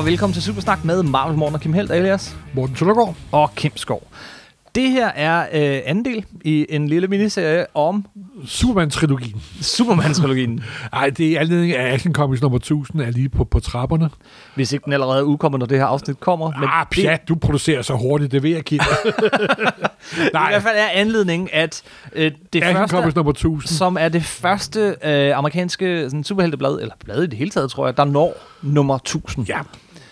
og velkommen til Supersnak med Marvel Morten og Kim Helt alias Morten Søndergaard. og Kim Skov. Det her er øh, anden del i en lille miniserie om Superman-trilogien. Superman-trilogien. Ej, det er anledning af Action Comics nummer 1000 er lige på, på trapperne. Hvis ikke den allerede er udkommet, når det her afsnit kommer. Men ah, pjat, du producerer så hurtigt, det ved jeg, Kim. det, i hvert fald er anledningen, at øh, det Action første, Comics nummer 1000. som er det første øh, amerikanske sådan, superhelteblad, eller blad i det hele taget, tror jeg, der når nummer 1000. Ja,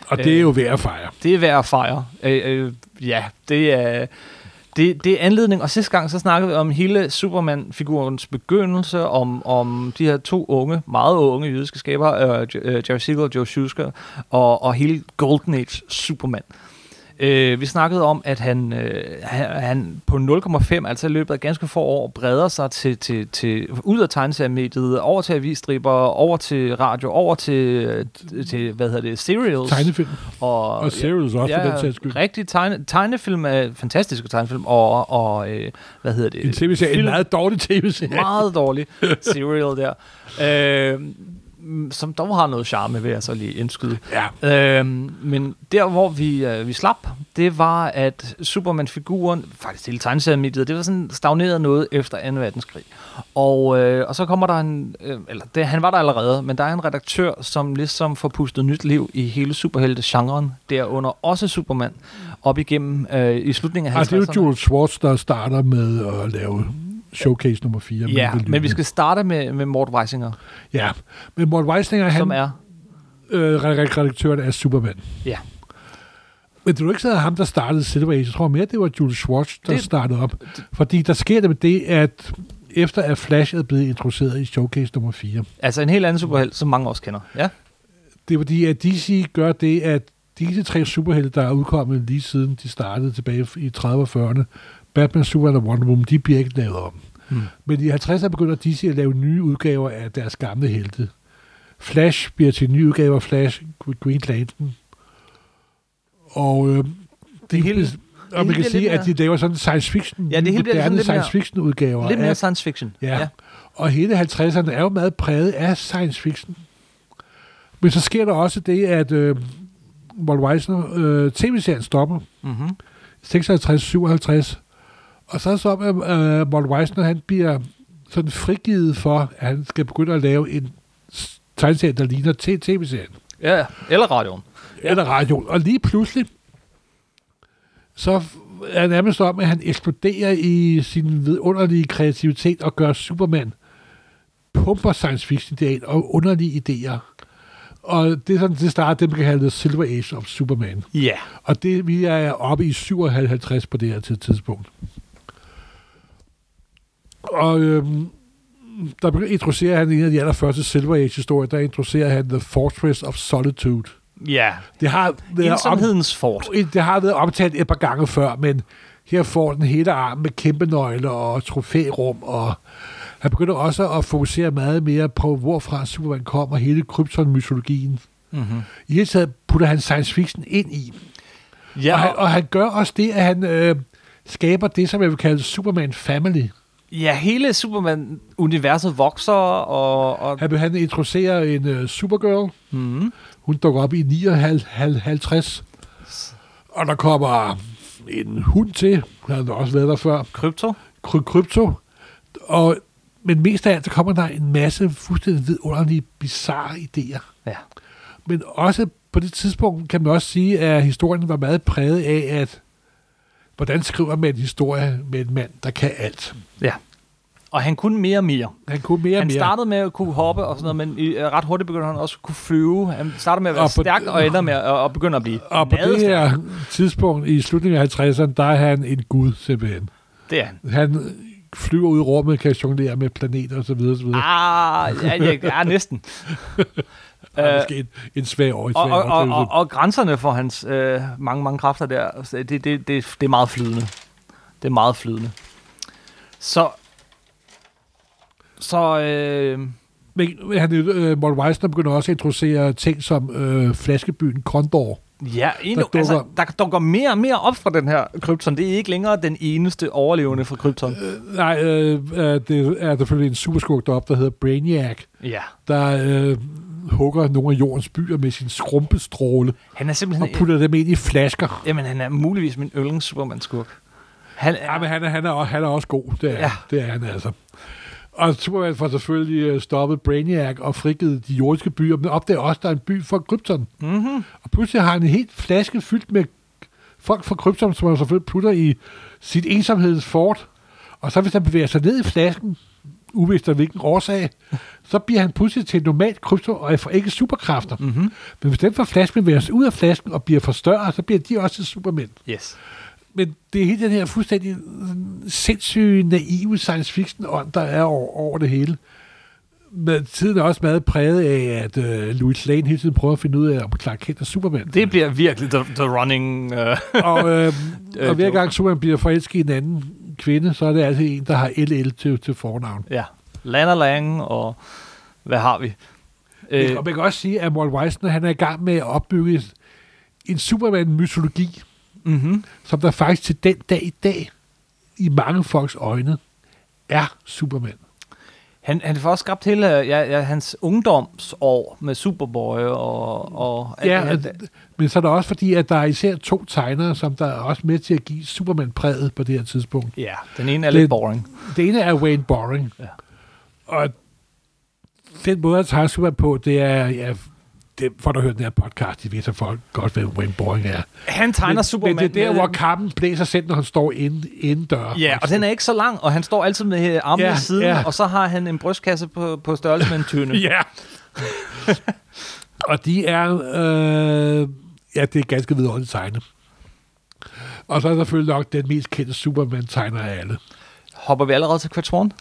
og det er jo værd at fejre. Det er værd at fejre. Øh, øh, ja, det er... Det, det er anledning, og sidste gang så snakkede vi om hele Superman-figurens begyndelse, om, om de her to unge, meget unge jødiske skabere, øh, Jerry Siegel og Joe Shuster, og, og hele Golden Age Superman. Øh, vi snakkede om, at han, øh, han, han på 0,5, altså i løbet af ganske få år, breder sig til, til, til ud af tegneseriemediet, over til avisstriber, over til radio, over til, til hvad hedder det, serials. Tegnefilm. Og, og serials ja, også, ja, for den sags skyld. Rigtig tegne, tegnefilm er fantastiske tegnefilm, og, og øh, hvad hedder det? En tv-serie, en meget dårlig tv-serie. Meget dårlig serial der. Øh, som dog har noget charme, vil jeg så lige indskyde. Ja. Øhm, men der, hvor vi, øh, vi slap, det var, at Superman-figuren, faktisk hele tegneseriemediet, det var sådan stagneret noget efter 2. verdenskrig. Og, øh, og så kommer der en, øh, eller det, han var der allerede, men der er en redaktør, som ligesom får pustet nyt liv i hele superhelte-genren, derunder også Superman, op igennem øh, i slutningen af 50'erne. Ah, det er jo Jules Schwartz, der starter med at lave showcase nummer 4. Ja, men vi skal starte med, med Mort Weisinger. Ja, men Mort Weisinger, han som er øh, redaktøren af Superman. Ja. Men det var ikke så ham, der startede Silver Age. Jeg tror mere, det var Jules Schwartz, der det, startede op. Fordi der sker det med det, at efter at Flash er blevet introduceret i showcase nummer 4. Altså en helt anden superhelt, som mange også kender. Ja. Det er fordi, at DC gør det, at disse tre superhelte, der er udkommet lige siden de startede tilbage i 30'erne og 40'erne, Batman, Superman og Wonder Woman, de bliver ikke lavet om. Hmm. Men i 50'erne begynder DC at lave nye udgaver af deres gamle helte. Flash bliver til en ny udgave af Flash, Green Lantern. Og øh, det hele, og man kan sige, at de laver sådan science fiction, ja, det hele moderne sådan science fiction udgaver. Lidt mere af, science fiction. Ja. ja. Og hele 50'erne er jo meget præget af science fiction. Men så sker der også det, at øh, Walt Weisner, øh, tv-serien stopper. Mm-hmm. 56-57. Og så er det så, at uh, Walt Weisner, han bliver sådan frigivet for, at han skal begynde at lave en tegneserie, der ligner tv-serien. Ja, eller radioen. Ja. Eller radioen. Og lige pludselig, så er det nærmest om, at han eksploderer i sin vidunderlige kreativitet og gør Superman pumper science fiction idéer og underlige idéer. Og det er sådan, det starter det, man kan kalde Silver Age of Superman. Ja. Yeah. Og det, vi er oppe i 57 på det her tidspunkt. Og øhm, der introducerer han en af de allerførste Silver Age-historier, der introducerer han The Fortress of Solitude. Ja, det har været ensomhedens fort. Det har været omtalt et par gange før, men her får den hele arm med kæmpe nøgler og trofærum, og han begynder også at fokusere meget mere på, hvorfra Superman kommer, hele Krypton-mytologien. Mm-hmm. I hele taget putter han science fiction ind i. Ja, og, han, og han gør også det, at han øh, skaber det, som jeg vil kalde Superman Family. Ja, hele Superman-universet vokser, og... og han, han introducerer en uh, Supergirl. Mm-hmm. Hun dukker op i 59. Og der kommer en hund til. Han har også været der før. Krypto. Kry- krypto. Og, men mest af alt, så kommer der en masse fuldstændig vidunderlige, bizarre idéer. Ja. Men også på det tidspunkt kan man også sige, at historien var meget præget af, at hvordan skriver man en historie med en mand, der kan alt. Ja. Og han kunne mere og mere. Han kunne mere og han mere. startede med at kunne hoppe og sådan noget, men i, ret hurtigt begyndte han også at kunne flyve. Han startede med at være og stærk og ender med at, at begynde at blive Og på det her tidspunkt i slutningen af 50'erne, der er han en gud simpelthen. Det er han. Han flyver ud i rummet, kan jonglere med planeter og så videre. Og så videre. Ah, ja, ja, ja næsten. er måske en, en svag år. Og, og, og, og, og grænserne for hans øh, mange, mange kræfter der, det, det, det, det er meget flydende. Det er meget flydende. Så... Så... Øh, Men han, øh, Walt Weisner begynder også at introducere ting som øh, flaskebyen Condor. Ja, endnu, Der altså, dukker- der dukker mere og mere op fra den her krypton. Det er ikke længere den eneste overlevende fra krypton. Øh, nej, øh, øh, det er selvfølgelig en superskurk deroppe, der hedder Brainiac, Ja. der øh, hugger nogle af jordens byer med sin skrumpestråle Han er og simpelthen... putter dem ind i flasker. Jamen, han er muligvis min yndlings Superman-skurk. Han er, Ja, men han er, han er, også, han er også god, det er, Ja. ja. det er han altså. Og Superman får selvfølgelig øh, stoppet Brainiac og frigivet de jordiske byer, men opdager også, at der er en by for Krypton. mm-hmm. Og pludselig har han en helt flaske fyldt med folk fra Krypton, som han selvfølgelig putter i sit ensomhedens fort. Og så hvis han bevæger sig ned i flasken, uvist af hvilken årsag, så bliver han pludselig til et normalt krypto og får ikke superkræfter. Mm-hmm. Men hvis den fra flasken sig ud af flasken og bliver for større, så bliver de også til supermænd. Yes. Men det er hele den her fuldstændig sindssyge, naive science fiction ånd, der er over, over det hele. Men tiden er også meget præget af, at øh, Louis Lane hele tiden prøver at finde ud af, om Clark Kent er Superman. Det bliver virkelig the, the running... Uh, og, øh, Øh, og hver gang Superman bliver forelsket i en anden kvinde, så er det altid en, der har LL til, til fornavn. ja. Lana Lang, og hvad har vi? Øh. Og man kan også sige, at Walt Eisner han er i gang med at opbygge en Superman-mytologi, mm-hmm. som der faktisk til den dag i dag, i mange folks øjne, er Superman. Han, han får også skabt hele ja, ja, hans ungdomsår med Superboy og... og Ja, det her. at- men så er der også fordi, at der er især to tegnere, som der er også med til at give Superman-præget på det her tidspunkt. ja, den ene er Det- lidt boring. Det ene er Wayne Boring. Ja. Og den måde at tegne Superman på, det er, ja, det, for at høre den her podcast, de ved så folk godt, hvem Wayne Boring er. Han tegner men, Superman men det er der, hvor kappen blæser selv, når han står inde, indendør. Ja, og den er ikke så lang, og han står altid med øh, armene Ja, i siden, ja. og så har han en brystkasse på, på størrelse med en tynde. Ja. og de er, øh, ja, det er ganske vidunderligt tegnet. Og så er der selvfølgelig nok den mest kendte Superman-tegner af alle. Hopper vi allerede til Kurt Swan?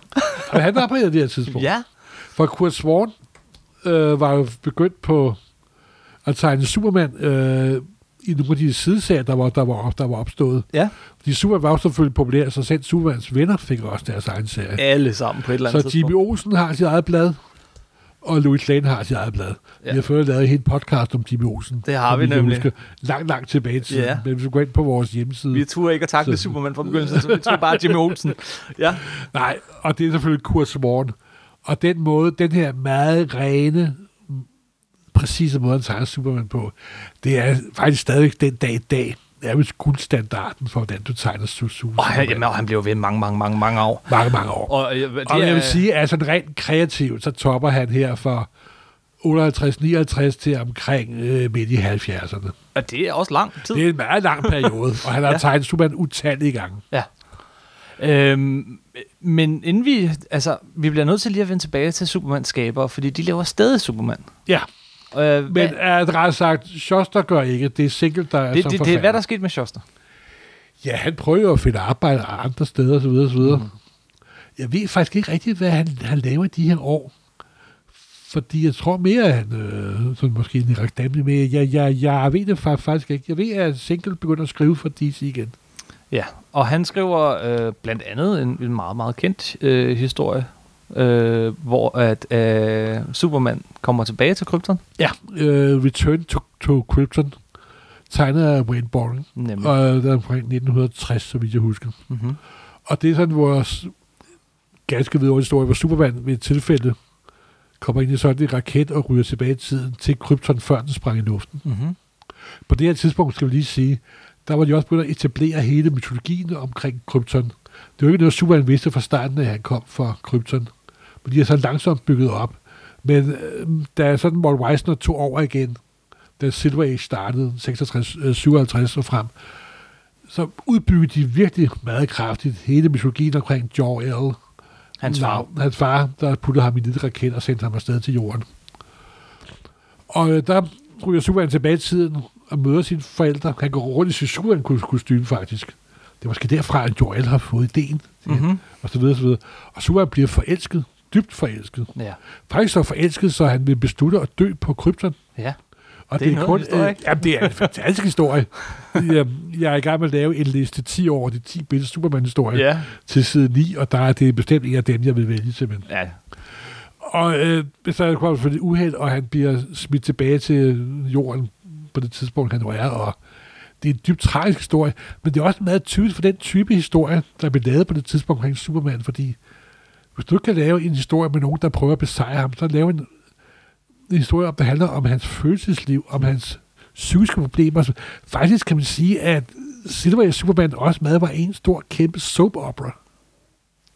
Han var på det her tidspunkt. Ja. For Kurt Swan øh, var jo begyndt på at tegne Superman øh, i nogle af de sidesager, der var, der var, der var opstået. Ja. Fordi Superman var jo selvfølgelig populær, så selv Supermans venner fik også deres egen serie. Alle sammen på et eller andet Så Jimmy Olsen har sit eget blad, og Louis Lane har sit eget blad. Ja. Vi har før lavet en podcast om Jimmy Olsen. Det har vi kan nemlig. Huske, langt, langt tilbage tiden. Ja. Men hvis du går ind på vores hjemmeside... Vi turde ikke at takle Så- Superman fra begyndelsen, så vi tog bare Jimmy Olsen. Ja. Nej, og det er selvfølgelig Kurt Swan. Og den måde, den her meget rene, præcise måde at tegne Superman på, det er faktisk stadig den dag i dag, nærmest guldstandarden for, hvordan du tegner Su- Superman. Og han, jamen, og han blev ved mange, mange, mange, mange år. mange, mange år. Og, øh, det Og jeg er, vil sige, at sådan rent kreativt, så topper han her for 58-59 til omkring øh, midt i 70'erne. at det er også lang tid. Det er en meget lang periode, og han har Ja. tegnet Superman utallige gange. Ja. Øhm, men inden vi, altså, vi bliver nødt til lige at vende tilbage til Supermans skabere, fordi de laver stadig Superman. Ja, Øh, men hvad, at ret sagt, Schuster gør ikke. Det er Single, der er det, som det, det, forfatter. hvad er der sket med Schuster? Ja, han prøver at finde arbejde andre steder osv. osv. Mm. Jeg ved faktisk ikke rigtigt, hvad han, han laver i de her år. Fordi jeg tror mere, at han øh, sådan måske en reklame med. Jeg, jeg, jeg ved det fa- faktisk ikke. Jeg ved, at Single begynder at skrive for DC igen. Ja, og han skriver øh, blandt andet en, en meget, meget kendt øh, historie, øh, hvor at øh, Superman kommer tilbage til Krypton. Ja, øh, Return to, to Krypton, tegnet af Wayne Boring, Nemlig. og der er omkring 1960, så vidt jeg husker. Mm-hmm. Og det er sådan vores ganske videre historie, hvor Superman ved et tilfælde kommer ind i sådan en raket og ryger tilbage i tiden til Krypton, før den sprang i luften. Mm-hmm. På det her tidspunkt, skal vi lige sige, der var de også begyndt at etablere hele mytologien omkring Krypton. Det var ikke noget, Superman vidste fra starten, at han kom fra Krypton. Men de har så langsomt bygget op. Men øh, da sådan Walt Eisner tog over igen, da Silver Age startede, 66, øh, 57 og frem, så udbyggede de virkelig meget kraftigt hele mytologien omkring Jor-El. Hans far. Hans far, der puttede ham i en lille raket og sendte ham afsted til jorden. Og øh, der ryger Superman tilbage i tiden og møder sine forældre. Han går rundt i sin Superman-kostyme faktisk. Det er måske derfra, at Jor-El har fået ideen. Mm-hmm. Og så videre, så videre. Og Superman bliver forelsket. Dybt forelsket. Ja. Faktisk så forelsket, så han vil beslutte at dø på Krypton. ja. Og Det er noget af en historie, ikke? jamen, det er en fantastisk historie. Jeg, jeg er i gang med at lave en liste 10 over de 10 bedste Superman-historier Ja. til side 9, og der er det bestemt en af dem, jeg vil vælge simpelthen. Ja. Og øh, så kommer for det uheld, og han bliver smidt tilbage til jorden på det tidspunkt, han jo er, og det er en dybt tragisk historie, men det er også meget tydeligt for den type historie, der blev lavet på det tidspunkt omkring Superman, fordi hvis du kan lave en historie med nogen, der prøver at besejre ham, så lave en, en historie, der handler om hans følelsesliv, om hans psykiske problemer. Så faktisk kan man sige, at Silver Superman også meget var en stor, kæmpe soap opera.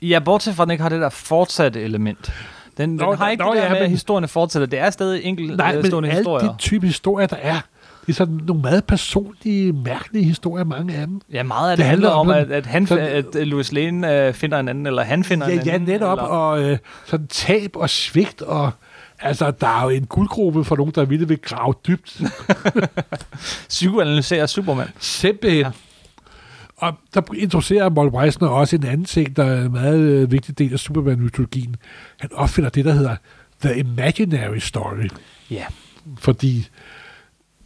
Ja, bortset fra, at den ikke har det der fortsatte element. Den, Nå, den har ikke nå, det der ja, med, at men- historierne fortsætter. Det er stadig enkelt Nej, øh, men stående alle historier. de type historier, der er, det er sådan nogle meget personlige, mærkelige historier, mange af dem. Ja, meget af det, Det handler om, at, at, han, sådan- at Louis Lane øh, finder en anden, eller han finder en Ja, anden. ja netop, eller, og øh, sådan tab og svigt, og altså, der er jo en guldgruppe for nogen, der ville vil grave dybt. Psykoanalyserer Superman. Simpelthen. Ja. Og der introducerer Walt Weisner også en anden ting, der er en meget øh, vigtig del af Superman-mytologien. Han opfinder det, der hedder The Imaginary Story. Ja. Fordi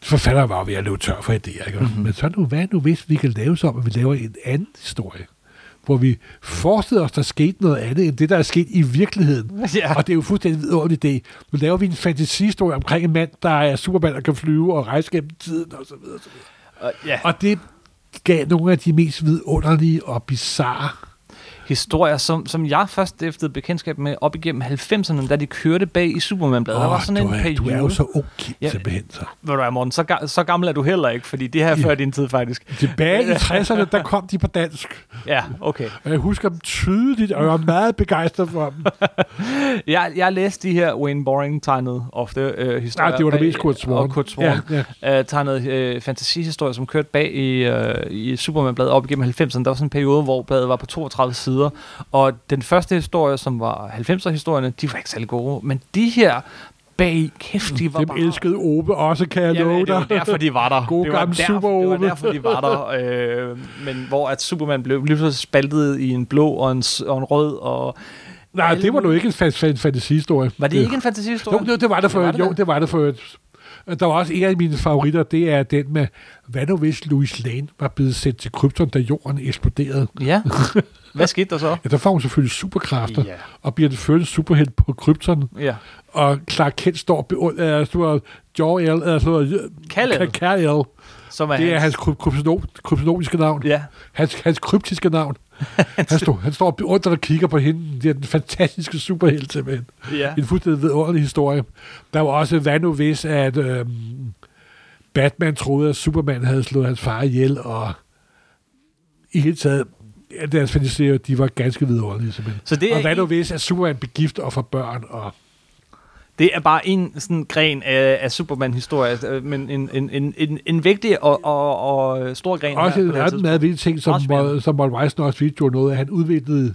forfatteren var jo ved at løbe tør for idéer. Ikke? Mm-hmm. Men så nu, hvad nu hvis vi kan lave så, at vi laver en anden historie, hvor vi forestiller os, der skete noget andet, end det, der er sket i virkeligheden. Ja. Og det er jo fuldstændig vidunderligt det. Nu laver vi en fantasihistorie omkring en mand, der er Superman og kan flyve og rejse gennem tiden og så videre. Og, så videre. Og, ja. og det gav nogle af de mest vidunderlige og bizarre historier, som, som jeg først stiftede bekendtskab med op igennem 90'erne, da de kørte bag i Superman-bladet. der var sådan du, en er, periode. du er jo så ung, Ja. simpelthen. Så. Ved du hvad, Morten, så, ga- så gammel er du heller ikke, fordi det her er Ja. før din tid faktisk. Tilbage i 60'erne, der kom de på dansk. Ja, okay. Og jeg husker dem tydeligt, og jeg var meget begejstret for dem. Jeg, jeg læste de her Wayne Boring-tegnede ofte øh, historier. Nej, det var det mest Kurt Swan. Og Kurt Swan. Ja, ja. øh, tegnede øh, fantasihistorier, som kørte bag i, øh, i Superman-bladet op igennem 90'erne. Der var sådan en periode, hvor bladet var på 32 sider. Og den første historie, som var 90'er-historierne, de var ikke særlig gode. Men de her bag, kæft, de var Dem bare... elskede Ove også, kan jeg Ja, love det var dig. derfor, de var der. God det var derfor, Super Det var Ove. derfor, de var der. Øh, men hvor at Superman blev lige pludselig spaltet i en blå og en, og en rød. Og Nej, det var nu ikke en fa- fa- fantasihistorie. var det ikke en fantasihistorie? Jo, det, det var det for Det var det det Jo, det var det for Der var også en af mine favoritter, det er den med, hvad nu hvis Louis Lane var blevet sendt til Krypton, da jorden eksploderede? Ja. Hvad skete der så? Ja, der får hun selvfølgelig superkræfter, Ja. og bliver den første superhelt på Krypton, Ja. og Clark Kent står beund- uh, står Jor-El, altså Kal-El. Som er Det er hans... hans kryp- kryptono- kryptonomiske navn. Ja. Hans, hans kryptiske navn. han, står, han står beundret og kigger på hende. Det er den fantastiske superhelt, simpelthen. Ja. En fuldstændig vidunderlig historie. Der var også, hvad nu hvis, at øhm, Batman troede, at Superman havde slået hans far ihjel, og i hele taget, ja, deres fantaserier, de var ganske vidunderlige, simpelthen. Så det er og hvad en- hvis, at Superman blev gift og får børn, og Det er bare en sådan gren af, af Superman-historie, øh, men en, en, en, en, en vigtig og, og, og stor gren også en tidspunkt. meget vigtig ting, som. Mo- som Walt Weisner også vidste noget af. Han udviklede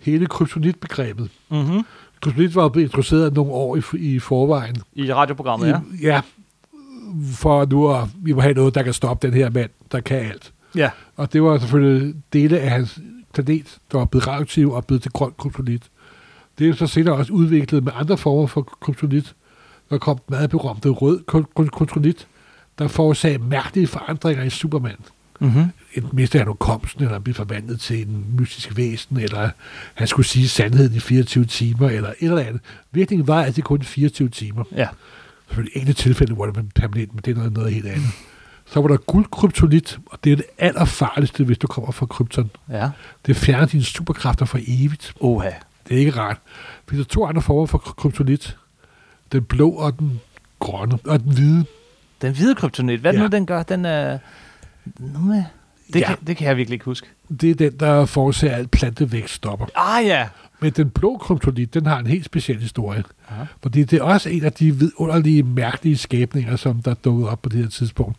hele kryptonitbegrebet. Mm-hmm. Kryptonit var blevet introduceret nogle år i, i forvejen. I radioprogrammet, ja. I, ja, for nu at vi må have noget, der kan stoppe den her mand, der kan alt. Ja. Og det var selvfølgelig dele af hans planet, der var blevet radioaktiv og blevet til grøn kryptonit. Det er så senere også udviklet med andre former for kryptonit. Der kom meget berømte rød kry- kry- kryptonit, der forårsagde mærkelige forandringer i Superman. Mm-hmm. Enten mistede han hukommelsen, eller han blev forvandlet til en mystisk væsen, eller han skulle sige sandheden i 24 timer, eller et eller andet. Virkningen var altid kun 24 timer. Ja. Selvfølgelig enkelte tilfælde, hvor det var permanent, men det er noget, noget helt andet. Så var der guldkryptonit, og det er det allerfarligste, hvis du kommer fra krypton. Ja. Det fjerner dine superkræfter for evigt. Oha. Det er ikke rart. Der er to andre former for kryptonit. Den blå og den grønne, og den hvide. Den hvide kryptonit, hvad ja. Ja. nu den gør, den er... Nu med... Det, Ja. kan, det kan jeg virkelig ikke huske. Det er den, der forårsager alt plantevækst stopper. Ah ja. Men den blå kryptonit, den har en helt speciel historie. Aha. Fordi det er også en af de vidunderlige, mærkelige skæbninger, som der dukkede op på det her tidspunkt.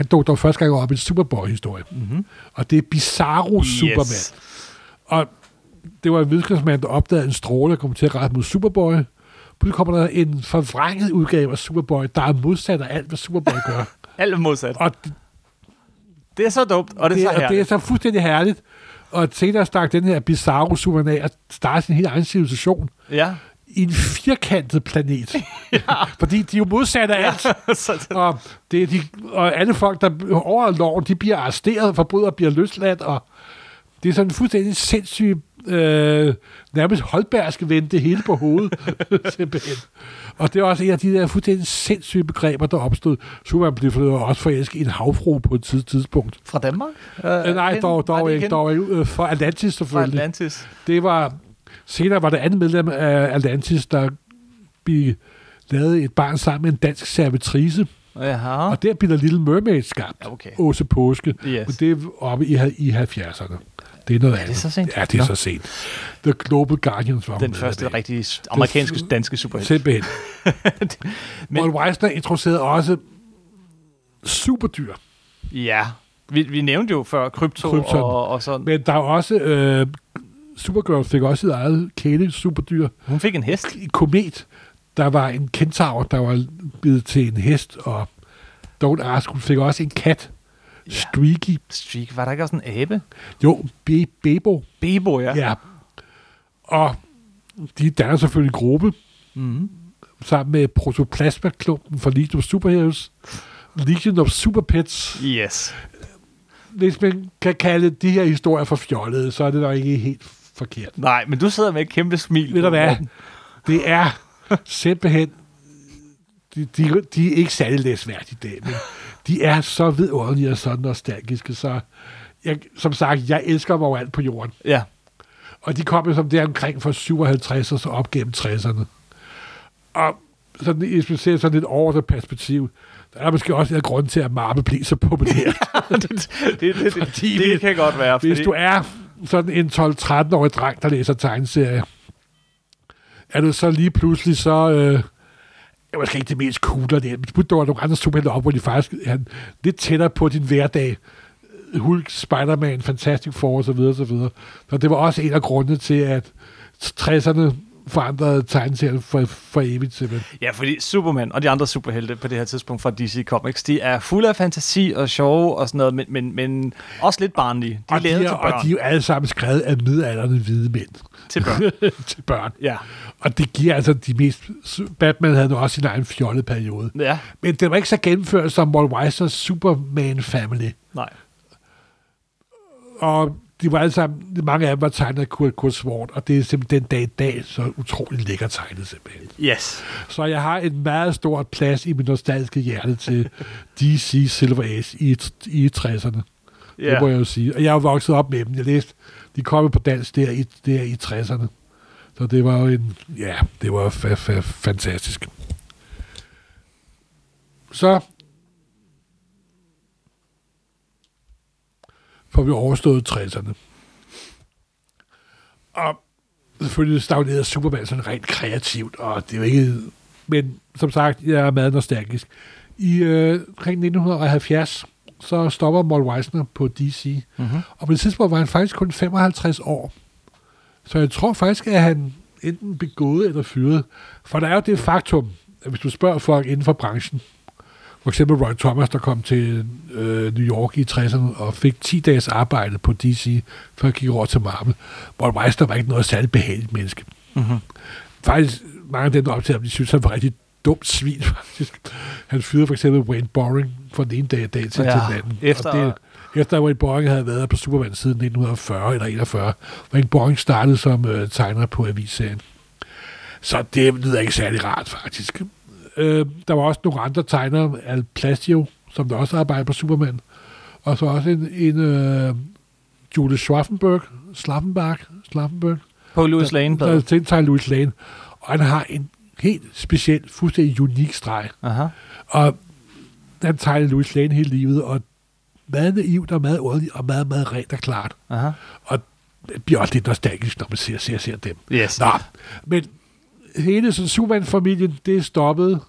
Han dukkede dog første gang op i en Superboy-historie. Mm-hmm. Og det er Bizarro Superman. Yes. Og det var en videnskabsmand, der opdagede en stråle, der kom til at rette mod Superboy. Pludselig kommer der en forvrænget udgave af Superboy, der er modsat af alt, hvad Superboy gør. Alt er modsat. og det, Det er så dumt, og det er det, så og det er herligt. så fuldstændig herligt. Og senere stak den her Bizarro Superman af og startede sin helt egen civilisation Ja. I en firkantet planet. ja. Fordi de er jo modsat af alt. så, Og, det er de, og alle folk, der over loven, de bliver arresteret, forbrydere bliver løsladt, og det er sådan en fuldstændig sindssyg øh, nærmest Holbergske vende det hele på hovedet, simpelthen. Og det er også en af de der fuldstændig sindssyge begreber, der opstod. Superman blev for også forelsket i en havfru på et tids- tidspunkt. Fra Danmark? Øh, nej, dog, dog, ikke, dog ikke. Øh, For Atlantis Fra selvfølgelig. Atlantis. Det var, senere var det andet medlem af Atlantis, der blev lavet et barn sammen med en dansk servitrice. Jaha. Og der blev der Little Mermaid skabt. Ja, okay. Åse Påske. Yes. Men det er oppe i, i 70'erne. Det er noget det andet. så sent? Ja, det er Nå. så sent. The Global Guardians var Den med første af. rigtige amerikanske danske superhelt. Simpelthen. Men- Walt Weisner introducerede også superdyr. Ja. Vi, vi nævnte jo før Krypto, Krypton. og, og sådan. Men der er også... Øh, Supergirl fik også sit eget kæle superdyr. Hun fik en hest. Komet. Der var en kentaur, der var blevet til en hest, og Don't Ask, hun fik også en kat. Ja. Streaky. Streak. Var der ikke også en abe? Jo, Be- Bebo. Bebo, ja. Ja. Og de danner selvfølgelig en gruppe, Mm-hmm. sammen med Protoplasma-klumpen for Legion of Superheroes, Legion of Super Pets. Yes. Hvis man kan kalde de her historier for fjollede, så er det nok ikke helt forkert. Nej, men du sidder med et kæmpe smil. Ved du hvad? Det er simpelthen... De, de, de er ikke særlig læsværdige i dag, men de er så vidunderlige og så nostalgiske, så jeg, som sagt, jeg elsker dem overalt på jorden. Ja. Og de kom jo som der omkring fra 57 og så op gennem 60'erne. Og sådan, hvis man ser sådan et overordnet perspektiv, der er måske også en grund til, at Marvel blev så populær. det, det, det, det, Fordi det hvis- kan godt være. Hvis fordi- du er sådan en 12-13-årig dreng, der læser tegneserie, er det så lige pludselig så... Øh, det var måske ikke det mest cool det. Men der var nogle andre superhelte op, hvor de faktisk er lidt tættere på din hverdag. Hulk, Spider-Man, Fantastic Four osv. Så, videre. så det var også en af grundene til, at 60'erne forandrede tegneserien for, for evigt simpelthen. Ja, fordi Superman og de andre superhelte på det her tidspunkt fra DC Comics, de er fulde af fantasi og sjove og sådan noget, men, men, men også lidt barnlige. De er og, de er, til børn. og de er jo alle sammen skrevet af midalderne hvide mænd Til børn. til børn. Ja. Og det giver altså de mest... Batman havde nu også sin egen fjollet periode. Ja. Men det var ikke så gennemført som Walt Weisers Superman Family. Nej. Og de var alle sammen, mange af dem var tegnet af Kurt Kurzwort, og det er simpelthen den dag i dag så utrolig lækker tegnet simpelthen. Yes. Så jeg har en meget stor plads i min nostalgiske hjerte til DC Silver Age i, i 60'erne. Ja. Det må jeg jo sige. Og jeg er vokset op med dem. Jeg læste, de kom på dansk der i, der i 60'erne. Så det var jo en, ja, det var fa- fa- fantastisk. Så får vi overstået 60'erne. Og selvfølgelig stagnerede Superman sådan rent kreativt, og det er jo ikke... Men som sagt, jeg er meget nostalgisk. I øh, omkring 1970, så stopper Walt Weisner på DC, Mm-hmm. og på det tidspunkt var han faktisk kun 55 år. Så jeg tror faktisk, at han enten begået eller fyret. For der er jo det faktum, at hvis du spørger folk inden for branchen, for eksempel Roy Thomas, der kom til øh, New York i 60'erne og fik 10 dages arbejde på DC, før han gik over til Marvel. Walt Weister var ikke noget særligt behageligt menneske. Mm-hmm. Faktisk, mange af dem, der optager ham, de synes, han var rigtig dumt svin, faktisk. Han fyrede for eksempel Wayne Boring fra den ene dag, dag til, Ja, til den anden. efter- Og det, efter at Wayne Boring havde været på Superman siden 1940 eller 41. Wayne Boring startede som øh, tegner på avisserien. Så det lyder ikke særlig rart, faktisk. Øh, der var også nogle andre tegnere, Al Plastio, som der også arbejdede på Superman. Og så også en, en øh, Julie Schwaffenberg, Slaffenbach, Slaffenberg, På Louis Lane. der er tiltegnet Louis Lane. Og han har en helt speciel, fuldstændig unik streg. Aha. Og han tegner Louis Lane hele livet, og meget naivt og meget ordentligt, og meget, meget rent og klart. Aha. Og det bliver også lidt nostalgisk, når man ser, ser, ser dem. Yes. Nå, men hele sådan Superman-familien, det er stoppet.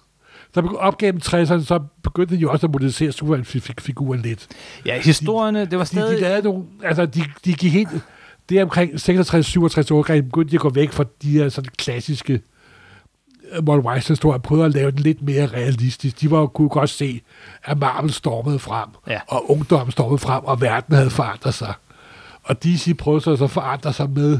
Så op gennem 60'erne, så begyndte de jo også at modernisere Superman-figuren lidt. Ja, historierne, det var De, de stadig... lavede nogle, altså de, de gik helt, det er omkring 66-67 år, begyndte de at gå væk fra de her sådan klassiske Walt Weisner historier, prøvede at lave den lidt mere realistisk. De var jo, kunne godt se, at Marvel stormede frem, Ja. og ungdommen stormede frem, og verden havde forandret sig. Og DC prøvede så at forandre sig med,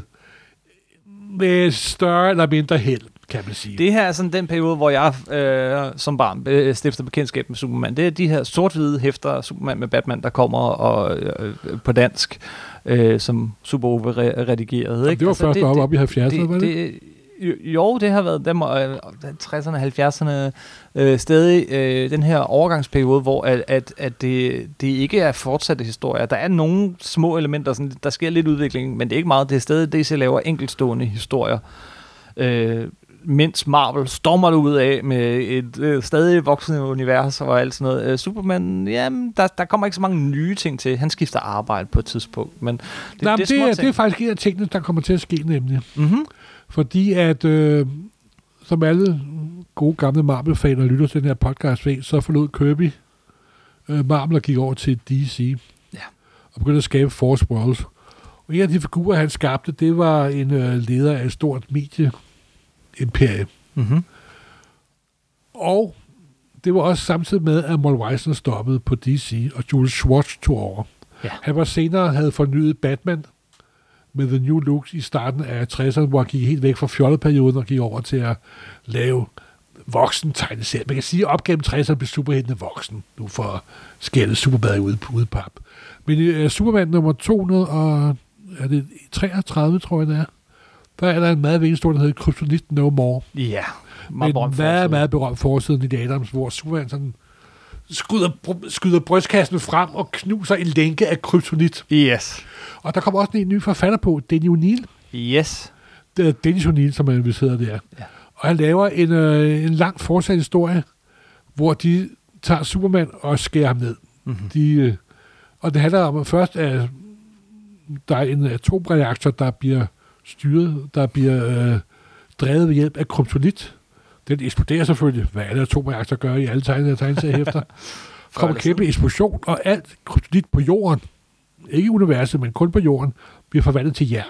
med større eller mindre held. Kan man sige. Det her er sådan den periode, hvor jeg øh, som barn øh, stifter bekendtskab med Superman. Det er de her sort-hvide hæfter Superman med Batman, der kommer og, øh, på dansk, øh, som Super Ove re- redigerede. Ikke? det var altså, først op, op i 70'erne, det, var det? det jo, det har været dem, øh, 60'erne, 70'erne, øh, stadig øh, den her overgangsperiode, hvor at, at, at det, det ikke er fortsatte historier. Der er nogle små elementer, sådan, der sker lidt udvikling, men det er ikke meget. Det er stadig DC laver enkeltstående historier. Øh, mens Marvel stormer det ud af med et øh, stadig voksende univers og alt sådan noget. Øh, Superman, jamen, der, der kommer ikke så mange nye ting til. Han skifter arbejde på et tidspunkt, men det, Nej, det, er, det, er, det er faktisk en af tingene, der kommer til at ske nemlig. mm-hmm. Fordi at, øh, som alle gode gamle Marvel-faner lytter til den her podcast ved, så forlod Kirby øh, Marvel og gik over til DC. Ja. Og begyndte at skabe Force Worlds. Og en af de figurer, han skabte, det var en øh, leder af et stort medie-imperie. Mm-hmm. Og det var også samtidig med, at Mal Eisner stoppede på DC, og Jules Schwartz tog over. Ja. Han var senere havde fornyet Batman med The New Looks i starten af 60'erne, hvor han gik helt væk fra fjolleperioden og gik over til at lave voksen tegneserie. Man kan sige, at op gennem 60'erne blev superheltene voksen, nu for skældet Superbad ud på udpap. Men uh, Superman nummer 200 og er det 33, tror jeg det er, der er der en meget vigtig historie, der hedder Kryptonit No More. Ja, Med en berømt meget, meget berømt forsiden i Adams, hvor Superman sådan skyder, skyder brystkassen frem og knuser en lænke af kryptonit. Yes. Og der kommer også en ny forfatter på, Danny O'Neill. Yes. Det er Dennis O'Neill, som han vil sidde der. Ja. Og han laver en, øh, en lang fortsat historie, hvor de tager Superman og skærer ham ned. Mm-hmm. De, øh, og det handler om, at først er der er en atomreaktor, der bliver styret, der bliver øh, drevet ved hjælp af kryptonit. Den eksploderer selvfølgelig, hvad alle atomreaktorer gør i alle tegnede tegneseriehæfter. kommer eller kæmpe eksplosion, og alt kryptonit på jorden, ikke i universet, men kun på jorden, bliver forvandlet til jern.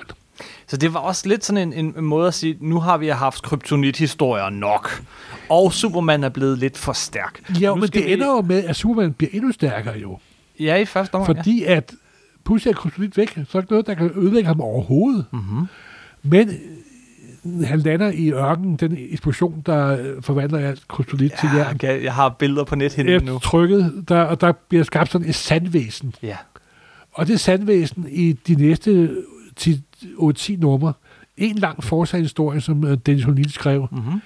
Så det var også lidt sådan en, en måde at sige, nu har vi haft kryptonit-historier nok, og Superman er blevet lidt for stærk. Ja, men det vi- ender jo med, at Superman bliver endnu stærkere jo. Ja, i første omgang, Fordi at pludselig er kryptonit væk, så er der ikke noget, der kan ødelægge ham overhovedet. Mm-hmm. Men øh, han lander i ørkenen, den eksplosion, der øh, forvandler alt kryptonit til Ja, jern. okay, jeg har billeder på nethinden nu. trykket, der, og der bliver skabt sådan et sandvæsen. Ja. Og det sandvæsen i de næste 10 8-10 numre, en lang forsatshistorie, som øh, Dennis O'Neill skrev, Mm-hmm.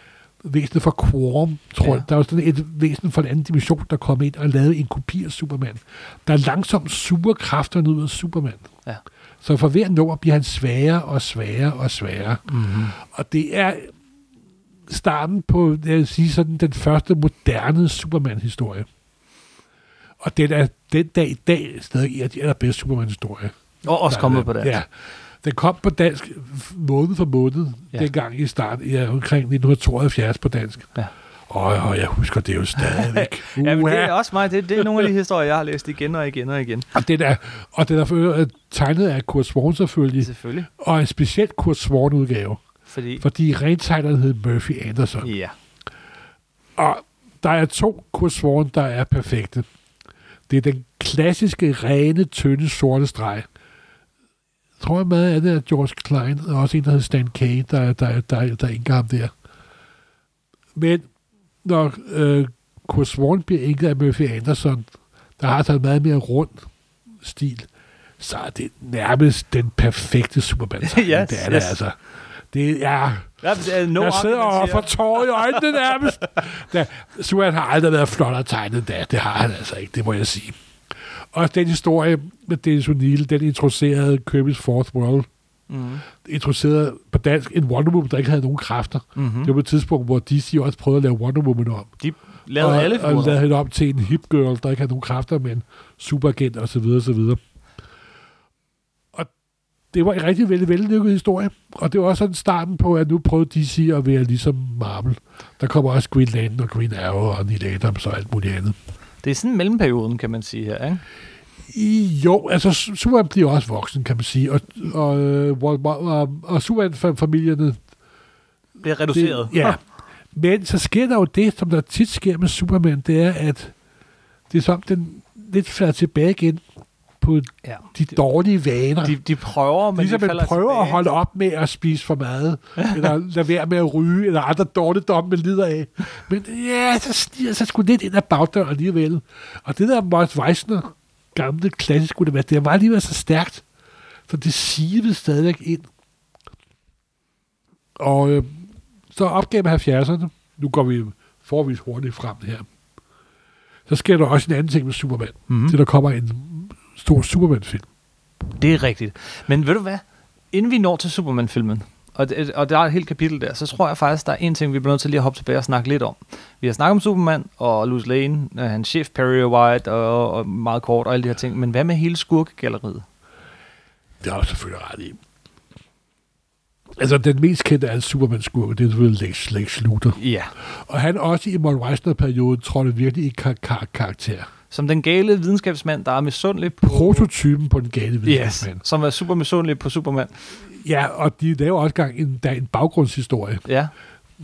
Væsenet for Quorum, tror Ja. jeg. Der var sådan et væsen fra en anden dimension, der kom ind og lavede en kopi af Superman, der langsomt suger kræfterne ud af Superman. Ja. Så for hver nummer bliver han sværere og sværere og sværere. Mm-hmm. Og det er starten på, jeg vil sige, sådan, den første moderne Superman-historie. Og den er den dag i dag stadig af de allerbedste Superman-historier. Og også er kommet på det. Ja. Den kom på dansk måned for måned, Ja. dengang i start, ja, omkring 1972 på dansk. Ja. Og, og jeg husker det jo stadigvæk. Ja, men det er også mig. Det, det er nogle af de historier, jeg har læst igen og igen og igen. Og den er, og den er øvrigt tegnet af Kurt Swan selvfølgelig, Selvfølgelig. og en specielt Kurt Swan udgave, Fordi, fordi rentegneren hed Murphy Anderson. ja. Og der er to Kurt Swan, der er perfekte. Det er den klassiske, rene, tynde, sorte streg. Tror jeg meget af det er George Klein, og også en, der hedder Stan Kay, der, der, der, der indgår ham der. Men når øh, Kurt Swan bliver indgået af Murphy Anderson, der har sådan en meget mere rund stil, så er det nærmest den perfekte superman Yes, Det er det yes. altså. Det er... ja det er no jeg sidder og får tårer i øjnene nærmest. Da, Superman har aldrig været flottere tegnet da. Det har han altså ikke, det må jeg sige. Og den historie med Dennis O'Neill, den introducerede Kirby's Fourth World. Mm. Introducerede på dansk en Wonder Woman, der ikke havde nogen kræfter. Mm-hmm. Det var på et tidspunkt, hvor DC også prøvede at lave Wonder Woman om. De lavede og, alle og figurer. lavede hende om til en hip girl, der ikke havde nogen kræfter, men superagent og så videre, og så videre. Og det var en rigtig vældig, vellykket historie. Og det var også sådan starten på, at nu prøvede DC at være ligesom Marvel. Der kommer også Green Lantern og Green Arrow og Neil Adams og alt muligt andet. Det er sådan mellemperioden, kan man sige her, ikke? Jo, altså Su- Superman bliver også voksen, kan man sige. Og, og, øh, og, og, og Superman-familierne Bliver reduceret. Det, ja. Men så sker der jo det, som der tit sker med Superman, det er, at det er som, den lidt falder tilbage igen på Ja. de dårlige vaner. De, de prøver, men ligesom de man prøver tilbage. at holde op med at spise for meget, eller lade være med at ryge, eller andre dårligdomme, man lider af. Men ja, så stiger så sgu lidt ind ad bagdøren alligevel. Og det der Mort Weissner, gamle klassisk univers, det var alligevel så stærkt, så det sivede stadigvæk ind. Og øh, så op gennem 70'erne, nu går vi forvis hurtigt frem her, så sker der også en anden ting med Superman. Mhm. Mm. Det der kommer en stor Superman-film. Det er rigtigt. Men ved du hvad? Inden vi når til Superman-filmen, og, og der er et helt kapitel der, så tror jeg faktisk, der er en ting, vi bliver nødt til lige at hoppe tilbage og snakke lidt om. Vi har snakket om Superman og Louis Lane, øh, hans chef Perry White og, og meget kort og alle de her ting. Men hvad med hele skurkegalleriet? Det er også selvfølgelig ret i. Altså, den mest kendte af Superman-skurke, det er selvfølgelig Lex, Lex Luthor. Ja. Og han også i Mort Weissner-perioden trådte virkelig i kar- kar- karakter. Som den gale videnskabsmand, der er misundelig på... Prototypen på den gale Yes, videnskabsmand. som er super misundelig på Superman. Ja, og de laver også gang en, der er en baggrundshistorie, Ja,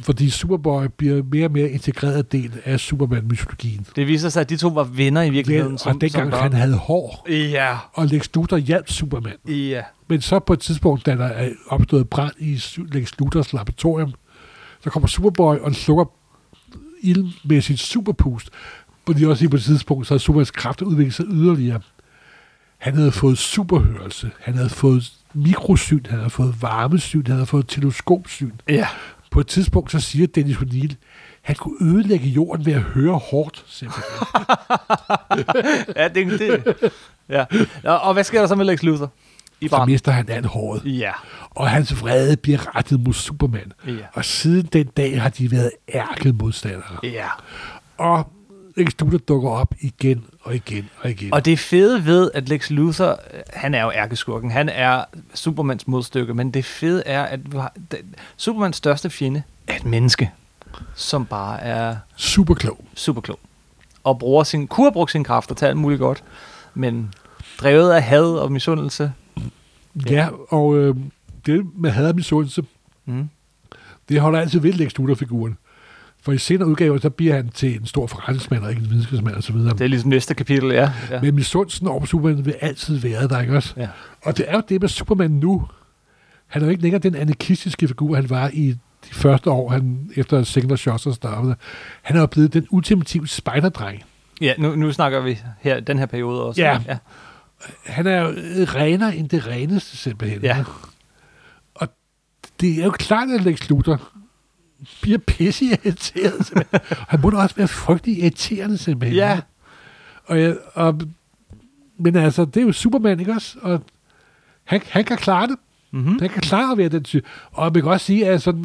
fordi Superboy bliver mere og mere integreret del af Superman-mytologien. det viser sig, at de to var venner i virkeligheden. og dengang børn. han havde hår, Ja, og Lex Luthor hjalp Superman. ja. Men så på et tidspunkt, da der er opstået brand i Lex Luthers laboratorium, så kommer Superboy og slukker ild med sit superpust. Fordi også lige på et tidspunkt, så har Supermans kræfter udviklet sig yderligere. Han havde fået superhørelse, han havde fået mikrosyn, han havde fået varmesyn, han havde fået teleskopsyn. Ja. På et tidspunkt, så siger Dennis O'Neill, han kunne ødelægge jorden ved at høre hårdt, simpelthen. ja, det, det. Ja. Og, hvad sker der så med Lex Luthor? I Så brand. mister han alt håret. Ja. Og hans vrede bliver rettet mod Superman. Ja. Og siden den dag har de været ærket modstandere. Ja. Og Lex Luthor dukker op igen og igen og igen. Og det fede ved, at Lex Luthor, øh, han er jo ærkeskurken, han er Supermans modstykke, men det fede er, at Supermans største fjende er et menneske, som bare er Super klog. super klog. Og bruger sin, kunne have brugt sine kræfter til alt muligt godt, men drevet af had og misundelse. Ja, ja og øh, det med had og misundelse, Mm. det holder altid ved Lex Luthor-figuren. For i senere udgaver, så bliver han til en stor forretningsmand og ikke en videnskabsmand osv. Det er ligesom næste kapitel, ja. ja. Men misundelsen over Superman vil altid være der, ikke også? ja. Og det er jo det med Superman nu. Han er jo ikke længere den anarkistiske figur, han var i de første år, han, efter Signal Shots og startede. Han er jo blevet den ultimative spejderdreng. ja nu, nu snakker vi her den her periode også. Ja. ja. Han er jo øh, renere end det reneste, simpelthen. Ja. Og det er jo klart, at Lex Luthor bliver pisse irriteret, simpelthen. han må da også være frygtelig irriterende, simpelthen. Ja. Og, jeg, og, men altså, det er jo Superman, ikke også? Og han, han kan klare det. Mm-hmm. Han kan klare at være den type. Og man kan også sige, at sådan,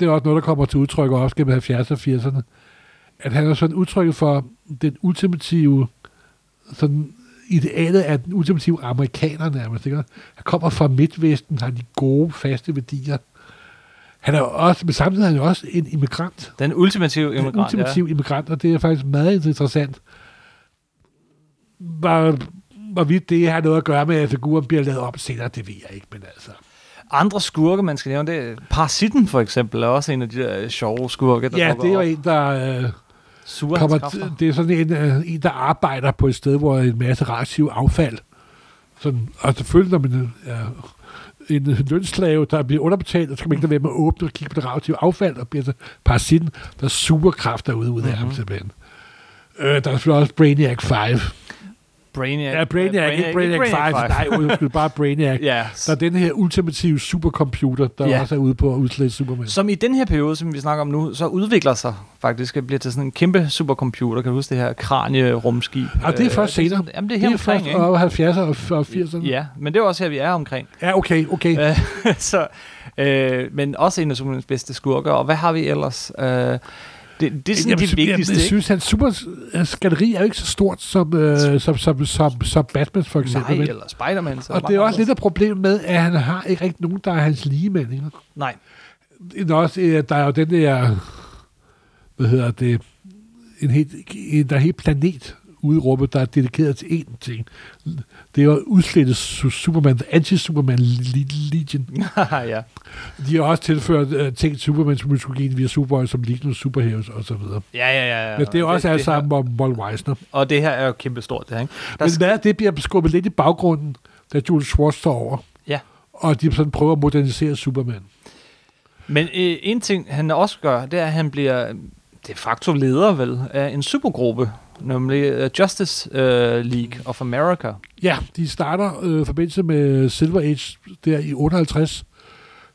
det er også noget, der kommer til udtryk også gennem 70'erne og 80'erne, at han er sådan udtryk for den ultimative sådan idealet af den ultimative amerikaner nærmest. Ikke? Han kommer fra Midtvesten, har de gode, faste værdier. Han er også, men samtidig er han jo også en immigrant. Den ultimative immigrant, ultimativ immigrant, og det er faktisk meget interessant. Hvor, hvorvidt det har noget at gøre med, at figuren bliver lavet op senere, det ved jeg ikke, men altså. ja. Andre skurke, man skal nævne, det er Parasitten for eksempel, er også en af de der sjove skurke, der Ja, det er jo en, der... Øh, kommer, det er sådan en, øh, en, der arbejder på et sted, hvor der er en masse radioaktiv affald. Sådan, og selvfølgelig, når man er en lønslave, der bliver underbetalt, så skal man ikke lade være med at åbne og kigge på det radioaktive affald, og bliver så parasitten, der suger kræfter ud, ud af Mhm. ham simpelthen. Øh, der er selvfølgelig også Brainiac 5. Brainiac. Ja, Brainiac, ikke Brainiac 5. Nej, undskyld, bare Brainiac. Ja, Der er den her ultimative supercomputer, der Ja. også er ude på at udslette Superman. som i den her periode, som vi snakker om nu, så udvikler sig faktisk, det bliver til sådan en kæmpe supercomputer. Kan du huske det her kranie-rumskib? Og det er først senere. sådan- Jamen, det er her det er omkring, først ikke? over 70'erne og 80'erne. Ja, men det er også her, vi er omkring. ja okay, okay. Øh, så, øh, men også en af Supermans bedste skurker. Og hvad har vi ellers? Øh, det, det er sådan jeg, vigtigste, jeg, jeg synes, hans super hans galleri er jo ikke så stort som, øh, som, som, som, som Batman for eksempel. Nej, eller Spider-Man. og det er også lidt af problemet med, at han har ikke rigtig nogen, der er hans ligemænd. Ikke? Nej, Det Også, øh, der er jo den der, hvad hedder det, en helt, en, der er helt planet rummet, der er dedikeret til én ting. Det er at udslette Su- Superman, Anti-Superman Le- Legion. ja. De har også tilført uh, ting til Supermans mytologien via Superboy, som Legion Superheroes og så videre. Ja, ja, ja. ja. Men det er jo også alt det sammen om Walt Weisner. Og det her er jo kæmpe stort, det her, ikke? Der Men hvad, det bliver skubbet lidt i baggrunden, da Jules Schwartz står over. Ja. Og de sådan prøver at modernisere Superman. men øh, en ting, han også gør, det er, at han bliver de facto leder vel af en supergruppe, nemlig uh, Justice uh, League of America. Ja, de starter øh, i forbindelse med Silver Age der i 58.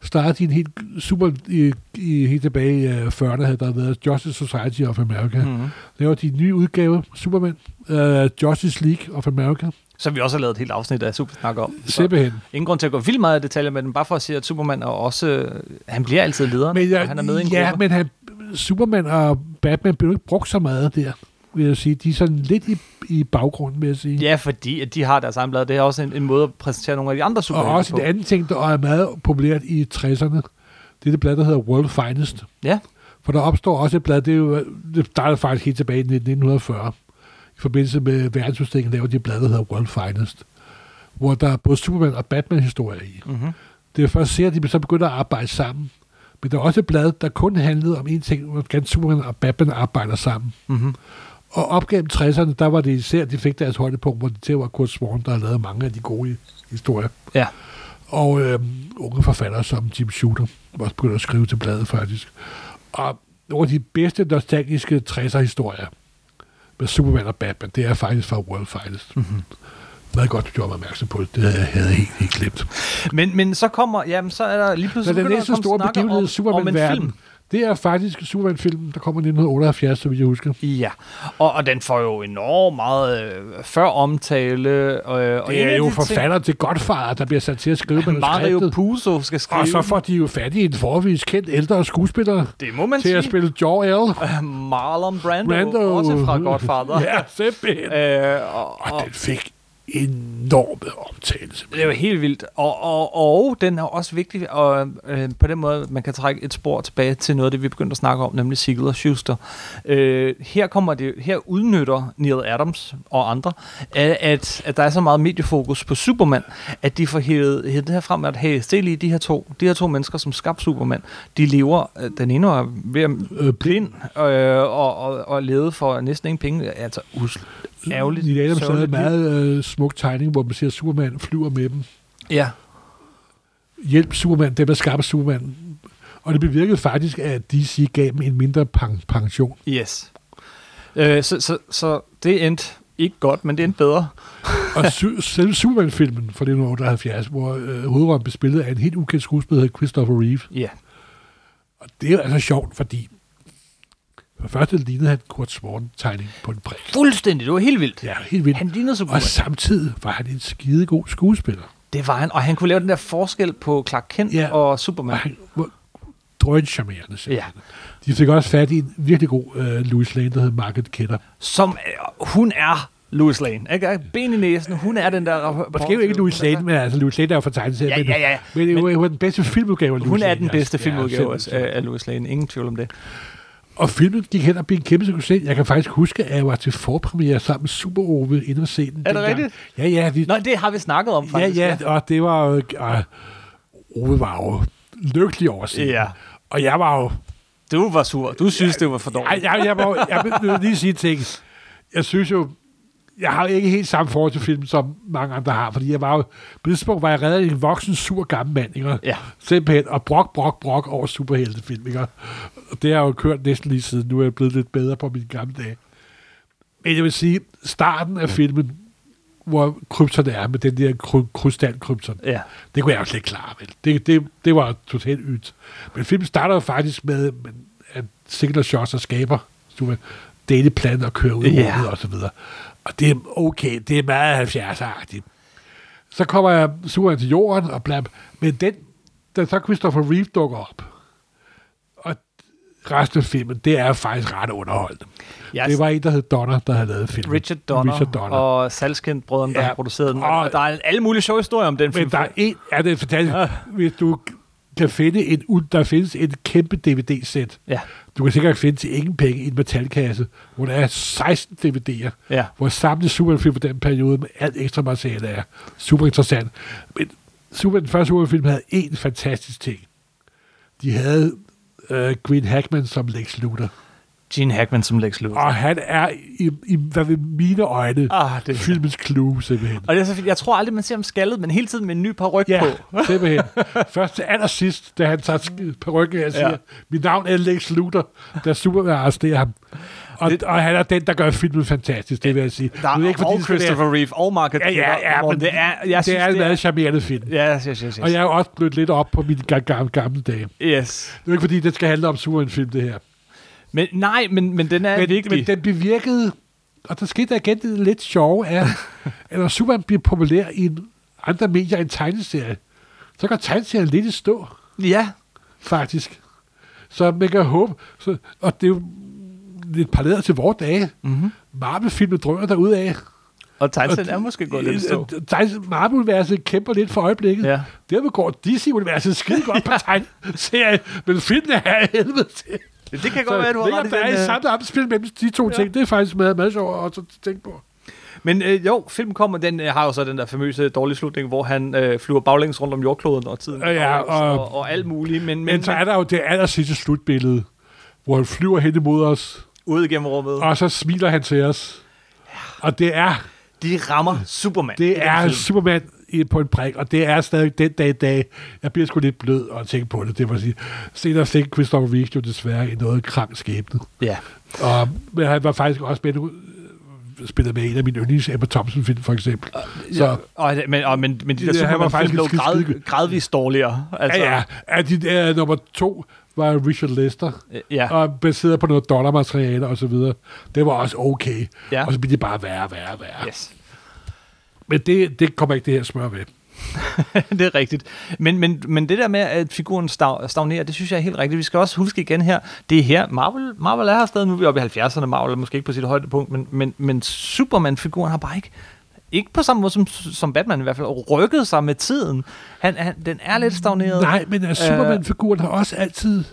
Starter de en helt super, i, i, helt tilbage i øh, 40'erne, havde der været Justice Society of America. Mm. Mm-hmm. Laver de en ny udgave, Superman, øh, Justice League of America. Som vi også har lavet et helt afsnit af Supersnak om. Simpelthen. ingen grund til at gå vildt meget i detaljer med den, bare for at sige, at Superman er også... øh, Han bliver altid lederen, Men, og han er med i en ja, gruppe. men han, Superman og Batman blev ikke brugt så meget der, vil jeg sige. De er sådan lidt i, i baggrunden, vil jeg sige. Ja, fordi at de har deres egen blad. Det er også en, en måde at præsentere nogle af de andre og superhelte også på. en anden ting, der er meget populært i 60'erne, det er det blad, der hedder World Finest. Ja. For der opstår også et blad, det, er jo, det startede faktisk helt tilbage i 1940. I forbindelse med verdensudstillingen laver de et blad, der hedder World Finest. Hvor der er både Superman og Batman-historier i. Mm-hmm. Det er først ser, at de så begynder at arbejde sammen. Men der er også et blad, der kun handlede om en ting, hvordan Superman og Batman arbejder sammen. Mm-hmm. Og op gennem 60'erne, der var det især, de fik deres højdepunkt, hvor det var Kurt Swan, der har lavet mange af de gode historier. Ja. Og øh, unge forfattere som Jim Shooter var også begyndt at skrive til bladet faktisk. Og nogle af de bedste nostalgiske 60'er historier med Superman og Batman, det er faktisk fra World Finest. Mm-hmm. Meget godt, du gjorde mig opmærksom på det. Det havde jeg havde helt, helt glemt. Men, men så kommer, jamen så er der lige Så pludselig den begynder næste store begivenhed i om, om en Superman-verden, film. Det er faktisk Superman-filmen, der kommer i 1978, så vidt jeg husker. Ja, og, og den får jo enormt meget øh, før omtale. Øh, og Det er jo forfatter til Godfather, der bliver sat til at skrive ting, Mario manuskriptet. Puzo skal skrive. Og så får de jo fat i en forvis kendt ældre skuespiller det må man til sige. at spille Jor-El. Marlon Brando, Brando. også fra Godfather. Ja, simpelthen. Øh, og, Og og, den fik enorme omtale. det er jo helt vildt. Og, og, og den er også vigtig, og øh, på den måde, man kan trække et spor tilbage til noget af det, vi begyndte at snakke om, nemlig Siegel og Schuster. Øh, her, kommer det, her udnytter Neil Adams og andre, at, at, der er så meget mediefokus på Superman, at de får hævet, hævet det her frem, at hey, se lige de her to, de her to mennesker, som skabte Superman, de lever, øh, den ene er ved at Øh, blind øh, og, og, og levet for næsten ingen penge, altså usl, ærgerligt. I Adams havde en meget øh, smuk tegning, hvor man ser Superman flyver med dem. Ja, Hjælp Superman, dem der skabte Superman. Og det bevirkede faktisk, at DC gav dem en mindre pen- pension. yes. Øh, så, så, så det endte ikke godt, men det endte bedre. Og su- selve Superman-filmen fra 1978, hvor øh, hovedrollen blev spillet af en helt ukendt skuespiller, Christopher Reeve. Ja. Og det er jo altså sjovt, fordi for første lignede han Kurt Swan-tegning på en prik. Fuldstændig, det var helt vildt. Ja, helt vildt. Han lignede så Og godt. samtidig var han en skidegod skuespiller. Det var han, og han kunne lave den der forskel på Clark Kent Ja. og Superman. Og han var drøncharmerende Ja. De fik også fat i en virkelig god øh, Louis Lane, der hed Margaret Kidder. Som, øh, hun er Louis Lane. Ikke? Ben i næsen, hun er den der... Måske jo ikke Louis Lane, men altså Louis Lane er jo fra tegneserien. Ja, men- ja, ja. Men det var- var den bedste filmudgave af Louis Hun er den bedste altså. Ja, filmudgave simpelthen. af, af Louis Lane. Ingen tvivl om det. Og filmen gik hen og blev en kæmpe succes. Jeg kan faktisk huske, at jeg var til forpremiere sammen med Super Ove inde og se den. Er det dengang. rigtigt? Ja, ja. Vi, Nå, det har vi snakket om, ja, faktisk. ja, og det var jo... Og Ove var jo lykkelig over den. Ja. Og jeg var jo... Du var sur. Du synes, det var for dårligt. Jeg, jeg, jeg, var, jeg vil lige sige ting. Jeg synes jo, jeg har ikke helt samme forhold til film, som mange andre har, fordi jeg var jo, på det tidspunkt var jeg reddet en voksen, sur gammel mand, ikke? Ja. Simpelthen, og brok, brok, brok over superheltefilm, ikke? Og det har jeg jo kørt næsten lige siden, nu er jeg blevet lidt bedre på mine gamle dage. Men jeg vil sige, starten af filmen, hvor krypton er med den der kry- krystalkrypton, Ja. det kunne jeg jo slet ikke klare, vel? Det, det, det var totalt ydt. Men filmen starter jo faktisk med, at Sigler Shots skaber Superman, Daily Plan og kører ud rummet og så videre. Og det er okay, det er meget 70'er-agtigt. Så kommer jeg Superman til jorden og blab. Men den, da så Christopher Reeve dukker op, og resten af filmen, det er faktisk ret underholdende. Jeg, Det var en, der hed Donner, der havde lavet filmen. Richard Donner, Richard Donner. og Salskind brødrene, der Ja. har produceret den. Og, Og- der er alle mulige sjove historier om den film. Men der er en, er det fantastisk, hvis du kan finde en, der findes et kæmpe DVD-sæt. Ja, Du kan sikkert finde til ingen penge i en metalkasse, hvor der er 16 DVD'er, ja. hvor samlet Superman-film for den periode med alt ekstra materiale er super interessant. Men Superman, den første Superman-film havde én fantastisk ting. De havde øh, Green Hackman som Lex Luthor. Gene Hackman som Lex Luthor. Og han er i, i hvad ved mine øjne, Ah, det filmens clue simpelthen. Og det er så fint. Jeg tror aldrig, man ser ham skaldet, men hele tiden med en ny par ryg Ja, på. simpelthen. Først til allersidst, da han tager ryggen og siger, Ja. mit navn er Lex Luthor, da Superman arresterer ham. Og, Det- og han er den, der gør filmen fantastisk, det vil jeg sige. Der er er ikke, fordi og Christopher Reeve og Margaret Ja, ja, ja, men det er, jeg det synes, er en meget charmerende film. Ja, yes, yes, yes. Og jeg er jo også blevet lidt op på mine ga- gamle, gamle dage. Yes. Det er ikke, fordi det skal handle om Superman-film, det her. Men nej, men, men den er Men, vigtig. men den bevirkede, og der skete der igen det lidt sjove, er, at når Superman bliver populær i en andre medier end tegneserie, så går tegneserien lidt i stå. Ja, faktisk. Så man kan håbe, så, og det er jo lidt parallelt til vores dage. mm-hmm. Marvel-filmen drømmer der ud af. og tegneserien er måske gået lidt stå. Marvel-universet kæmper lidt for øjeblikket. Ja. Dermed går DC-universet skide godt på tegneserien, men filmen er helvede til. Det kan godt Så være, du har ret i der er den, et øh, samlet opspil mellem de to Ja. ting. Det er faktisk meget, meget sjovt at tænke på. Men øh, jo, filmen kommer, den øh, har jo så den der famøse dårlige slutning, hvor han øh, flyver baglæns rundt om jordkloden, og tiden Ja, ja, og- og, og alt muligt, men, men, Men så er der jo det aller sidste slutbillede, hvor han flyver hen imod os, ude igennem rummet, og så smiler han til os. Og det er de rammer Superman. Det er film. Superman på en prik, og det er stadig den dag i dag. Jeg bliver sgu lidt blød at tænke på det, det må sige. Senere fik Christopher Reeve jo desværre i noget krank skæbne. Ja. Og, men han var faktisk også med, øh, spillet med en af mine yndlings Emma Thompson-film, for eksempel. Så, Ja, og, men, og, men, men de der Ja, han var Superman-film faktisk blev grad, gradvist dårligere. Altså, ja, ja. At de der, nummer to var Richard Lester, ja. ja. og baseret på noget dollarmateriale og så videre. Det var også okay. Ja. Og så blev det bare værre, værre, værre. Yes. Men det, det kommer ikke det her smør ved. det er rigtigt. Men, men, men det der med, at figuren stav, stagnerer, det synes jeg er helt rigtigt. Vi skal også huske igen her, det er her, Marvel, Marvel er her stadig, nu er vi oppe i 70'erne, Marvel er måske ikke på sit højdepunkt, men, men, men Superman-figuren har bare ikke, ikke på samme måde som, som Batman i hvert fald, rykket sig med tiden. Han, han, den er lidt stagneret. Nej, men uh, Superman-figuren har også altid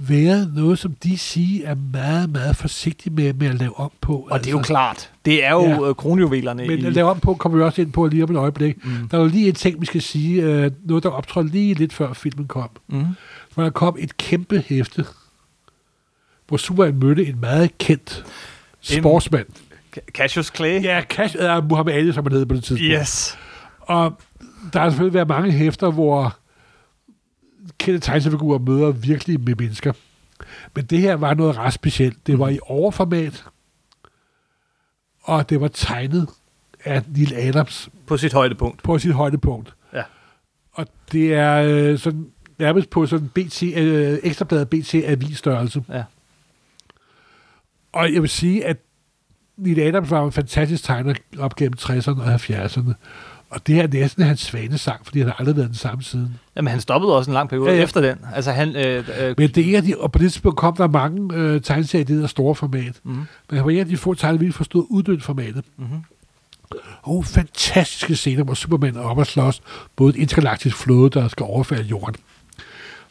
været noget, som DC er meget, meget forsigtig med, med at lave om på. Og det er jo klart. Det er jo Ja. ja. kronjuvelerne Men i... at lave om på kommer vi også ind på lige om et øjeblik. Mm. Der er jo lige en ting, vi skal sige. Uh, noget, der optrådte lige lidt før filmen kom. Mm. Hvor der kom et kæmpe hæfte, hvor Superman mødte en meget kendt sportsmand. Cassius Clay. Ja, Cash er Muhammad Ali, som han hed på det tidspunkt. Yes. Og der har selvfølgelig været mange hæfter, hvor kendte tegneseriefigurer møder virkelig med mennesker. Men det her var noget ret specielt. Det var i overformat, og det var tegnet af Neil Adams På sit højdepunkt. på sit højdepunkt. Ja. Og det er øh, sådan, nærmest på sådan BT, øh, ekstrabladet BT avisstørrelse. Ja. Og jeg vil sige, at Neil Adams var en fantastisk tegner op gennem 60'erne og 70'erne. Og det her er næsten hans svanesang, fordi han har aldrig været den samme siden. Jamen, han stoppede også en lang periode Ja, ja, efter den. Altså, han... Øh, øh, Men det er en de, og på det tidspunkt kom der mange øh, tegneserier i det der store format. mm, Men han var en af de få tegner, vi forstod uddødt formatet. mm-hmm. Og fantastiske scener, hvor Superman er oppe og slås mod et intergalaktisk flåde, der skal overfalde jorden.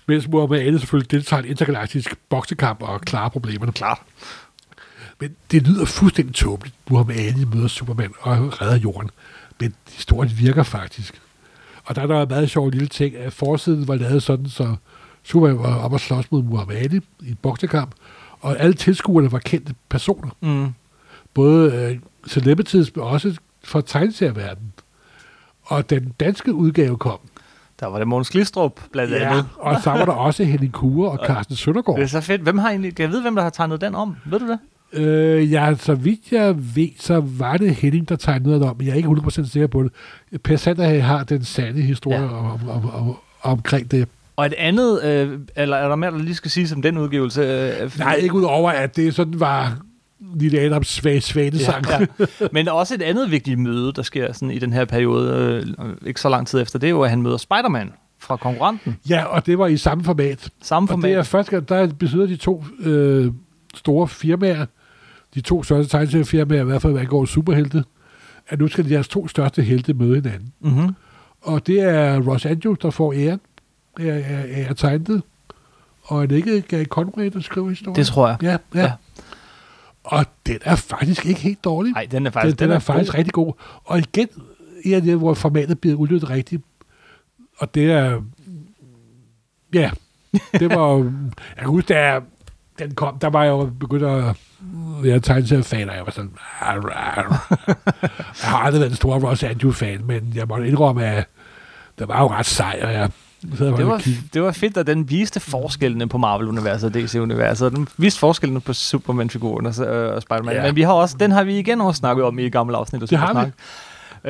Mens Muhammad Ali selvfølgelig deltager i en intergalaktisk boksekamp og klarer problemerne. Klart. Men det lyder fuldstændig tåbeligt. Muhammad Ali møder Superman og redder jorden. Men historien virker faktisk. Og der er der en meget sjov lille ting, at forsiden var lavet sådan, så Superman var oppe og slås mod Muhammad Ali i en boksekamp, og alle tilskuerne var kendte personer. Mm. Både øh, celebrities, men også fra tegneserieverdenen. Og den danske udgave kom. Der var det Måns Glistrup, blandt Ja, andet. og så var der også Henning Kure og Carsten Det er Søndergaard. så fedt. Hvem har egentlig... Kan jeg vide, hvem der har tegnet den om? Ved du det? Øh, ja, så vidt jeg ved, så var det Henning, der tegnede noget om, men jeg er ikke 100% sikker på det. Per Sander har den sande historie Ja. om, om, om, omkring det. Og et andet... Øh, eller er der mere, der lige skal sige om den udgivelse? Øh, Nej, ikke ud over, at det sådan var Lille Adams svage svanesang. Ja, ja. Men også et andet vigtigt møde, der sker sådan i den her periode, øh, ikke så lang tid efter, det er jo, at han møder Spider-Man fra konkurrenten. ja, og det var i samme format. Samme Og det er format. første gang, der besidder de to øh, store firmaer, de to største tegneseriefirmaer, i hvert fald hvad angår superhelte, at nu skal deres to største helte møde hinanden. Mm-hmm. Og det er Ross Anjou, der får æren. er, er, er tegnet, og er det ikke Gary Conway, der skriver historien? Det tror jeg. Ja, ja. Ja. Og den er faktisk ikke helt dårlig. Nej, den er den, faktisk, den, er, faktisk god. rigtig god. Og igen, en af det, hvor formatet bliver udnyttet rigtigt. Og det er... Ja, det var. Jeg kan huske, da den kom, der var jeg jo begyndt at være tegneseriefan, og jeg var sådan... "Arr, arr." Jeg har aldrig været en stor Ross Andrew-fan, men jeg må indrømme, at det var jo ret sej, og jeg og Det var, det var fedt, at den viste forskellene på Marvel-universet og DC-universet. Den viste forskellene på Superman-figuren og, øh, og Spider-Man. Ja. Men vi har også, den har vi igen også snakket om i et gammelt afsnit. af Det har vi.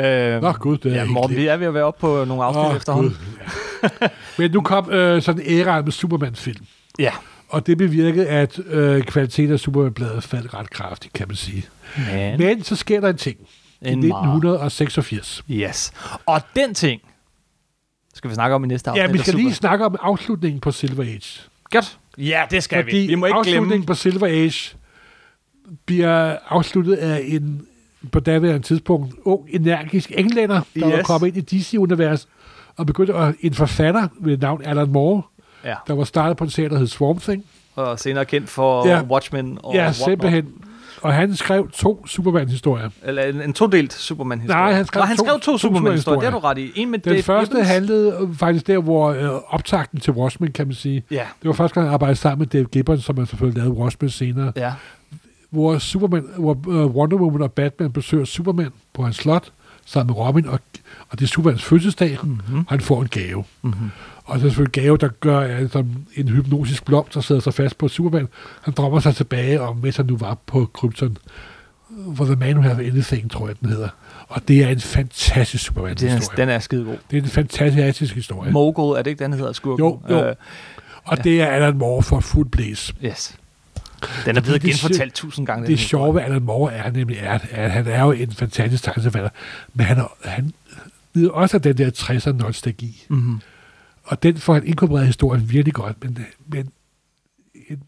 Øh, Nå, gud, det er ja, Morten, vi er ved at være oppe på nogle afsnit Åh, efterhånden. Ja. Men nu kom øh, sådan en æra med Superman-film. Ja. Og det bevirkede, at øh, kvaliteten af Superman-bladet faldt ret kraftigt, kan man sige. Men, Men så sker der en ting. I en meget. 1986. Yes. Og den ting skal vi snakke om i næste afsnit. Ja, vi skal lige snakke om afslutningen på Silver Age. Godt. Ja, det skal Fordi vi. Vi må ikke afslutningen glemme. på Silver Age bliver afsluttet af en på daværende tidspunkt ung, energisk englænder, der yes. var kommet ind i DC-univers og begyndte at en forfatter ved navn Alan Moore, Ja, der var startet på en serie, der hed Swamp Thing. og senere kendt for Ja. Watchmen og ja, whatnot. simpelthen. Og han skrev to Superman-historier. Eller en, en todelt Superman-historie. Nej, han skrev Nå, han to- skrev to, to Superman-historier. Det har du ret i. En med Den Dave første Gibbons. handlede faktisk der, hvor øh, optakten til Watchmen, kan man sige. Ja, Det var første gang, jeg arbejdede sammen med Dave Gibbons, som man selvfølgelig lavede Watchmen senere. ja. hvor, Superman, hvor øh, Wonder Woman og Batman besøger Superman på hans slot, sammen med Robin, og, og det er Supermans fødselsdag, Mm-hmm. og han får en gave. Mm-hmm. Og det er selvfølgelig en gave, der gør som en hypnotisk blomst, der sidder sig fast på Superman. Han drømmer sig tilbage om, hvis han nu var på Krypton. For The Man Who Have Anything, tror jeg, den hedder. Og det er en fantastisk er, Superman-historie. den er skide god. Det er en fantastisk historie. Mogul, er det ikke den, hedder skurken? Jo, jo. Øh, og det er Alan Moore for fuld blæs. yes. Den er blevet Det er genfortalt tusind gange. Det sjove ved Alan Moore er nemlig, at, at han er jo en fantastisk tegneserieforfatter, men han, er- han nyder også af den der 60'er nostalgi. Mm-hmm. Og den får han inkorporeret i historien virkelig godt, men, men en,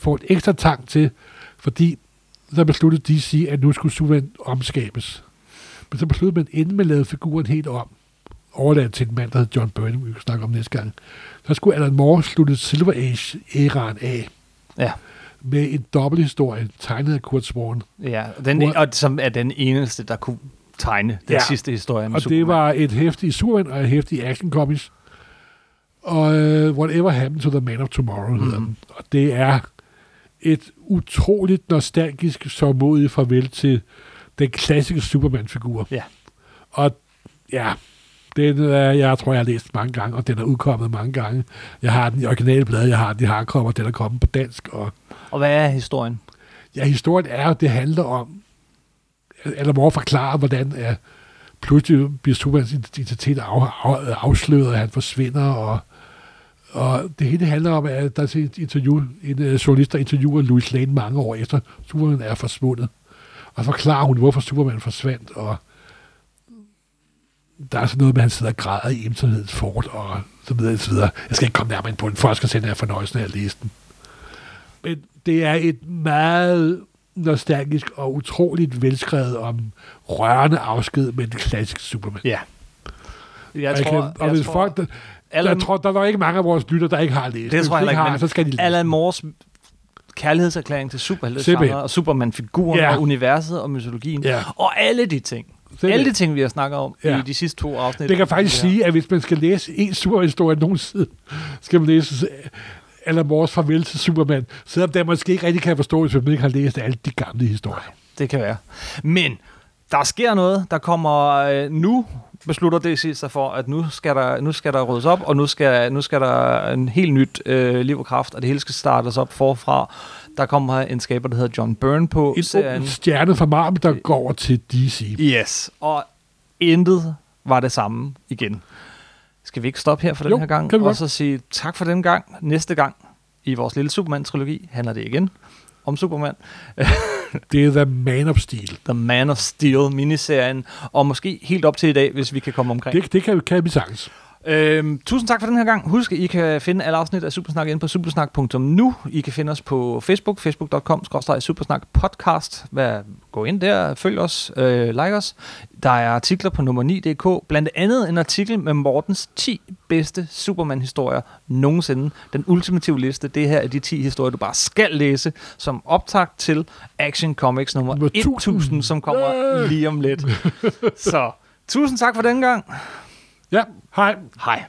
får et ekstra tang til, fordi så besluttede DC, at nu skulle Superman omskabes. Men så besluttede man, inden man lavede figuren helt om, overladt til en mand, der hed John Burnham, vi kan snakke om næste gang, så skulle Alan Moore slutte Silver Age-æraen af Ja. Med en dobbelthistorie, tegnet af Kurt Swan. Ja, den, Hvor- og som er den eneste, der kunne tegne den Ja. sidste historie med Og Superman. det var et hæftigt Superman og et hæftigt Action Comics. Og uh, Whatever Happened to the Man of Tomorrow mm. hedder Mhm. den. Og det er et utroligt nostalgisk så modigt farvel til den klassiske Superman-figur. Ja. Og ja, den er, jeg tror, jeg har læst mange gange, og den er udkommet mange gange. Jeg har den i originale blad, jeg har den i hardcover, den er kommet på dansk. Og Og hvad er historien? ja, historien er, at det handler om, eller hvor forklare, hvordan er, pludselig bliver Supermans identitet af, af, afsløret, og han forsvinder, og, og det hele handler om, at der er et interview, en uh, journalist, der interviewer Louis Lane mange år efter, Superman er forsvundet. Og så forklarer hun, hvorfor Superman forsvandt, og der er sådan noget med, at han sidder og græder i ensomhedens fort, og så videre, så videre. Jeg skal ikke komme nærmere ind på den, for jeg skal sende jer fornøjelsen af at læse den. Men det er et meget nostalgisk og utroligt velskrevet om rørende afsked med den klassiske Superman. Ja. Jeg Og tror, kan, og jeg hvis tror, folk, der, Alan, jeg tror, der er nok ikke mange af vores lytter, der ikke har læst. det Hvis tror jeg de ikke, har, men så skal de læse. Alan. Moores kærlighedserklæring til Simpelthen. superheltegenre og Superman-figuren Ja. og universet og mytologien Ja. og alle de ting. Simpelthen. Alle de ting, vi har snakket om Ja. i de sidste to afsnit. Det kan faktisk Ja. sige, at hvis man skal læse en superhistorie nogensinde, skal man læse Alan Moores farvel til Superman, selvom der måske ikke rigtig kan forstå, hvis man ikke har læst alle de gamle historier. Det kan være. Men der sker noget. Der kommer øh, nu beslutter DC sig for, at nu skal der, nu skal der ryddes op, og nu skal, nu skal der en helt nyt øh, liv og kraft, og det hele skal startes op forfra. Der kommer en skaber, der hedder John Byrne på En serien. ung stjerne fra Marvel, der går over til DC. Yes, og intet var det samme igen. Skal vi ikke stoppe her for den Jo, her gang, og godt. så sige tak for den gang. Næste gang i vores lille Superman-trilogi handler det igen om Superman. Det er The Man of Steel. The Man of Steel miniserien, og måske helt op til i dag, hvis vi kan komme omkring. Det, det kan, kan vi sagtens. Øhm, tusind tak for den her gang. Husk, at I kan finde alle afsnit af Supersnak inde på supersnak.nu. I kan finde os på Facebook, facebook.com, supersnak podcast. Vær, gå ind der, følg os, øh, like os. Der er artikler på nummer 9.dk, blandt andet en artikel med Mortens 10 bedste Superman-historier nogensinde. Den ultimative liste, det her er de 10 historier, du bare skal læse, som optag til Action Comics nummer Nummer 1000, 1000. som kommer lige om lidt. Så tusind tak for den gang. Ja, hej. Hej.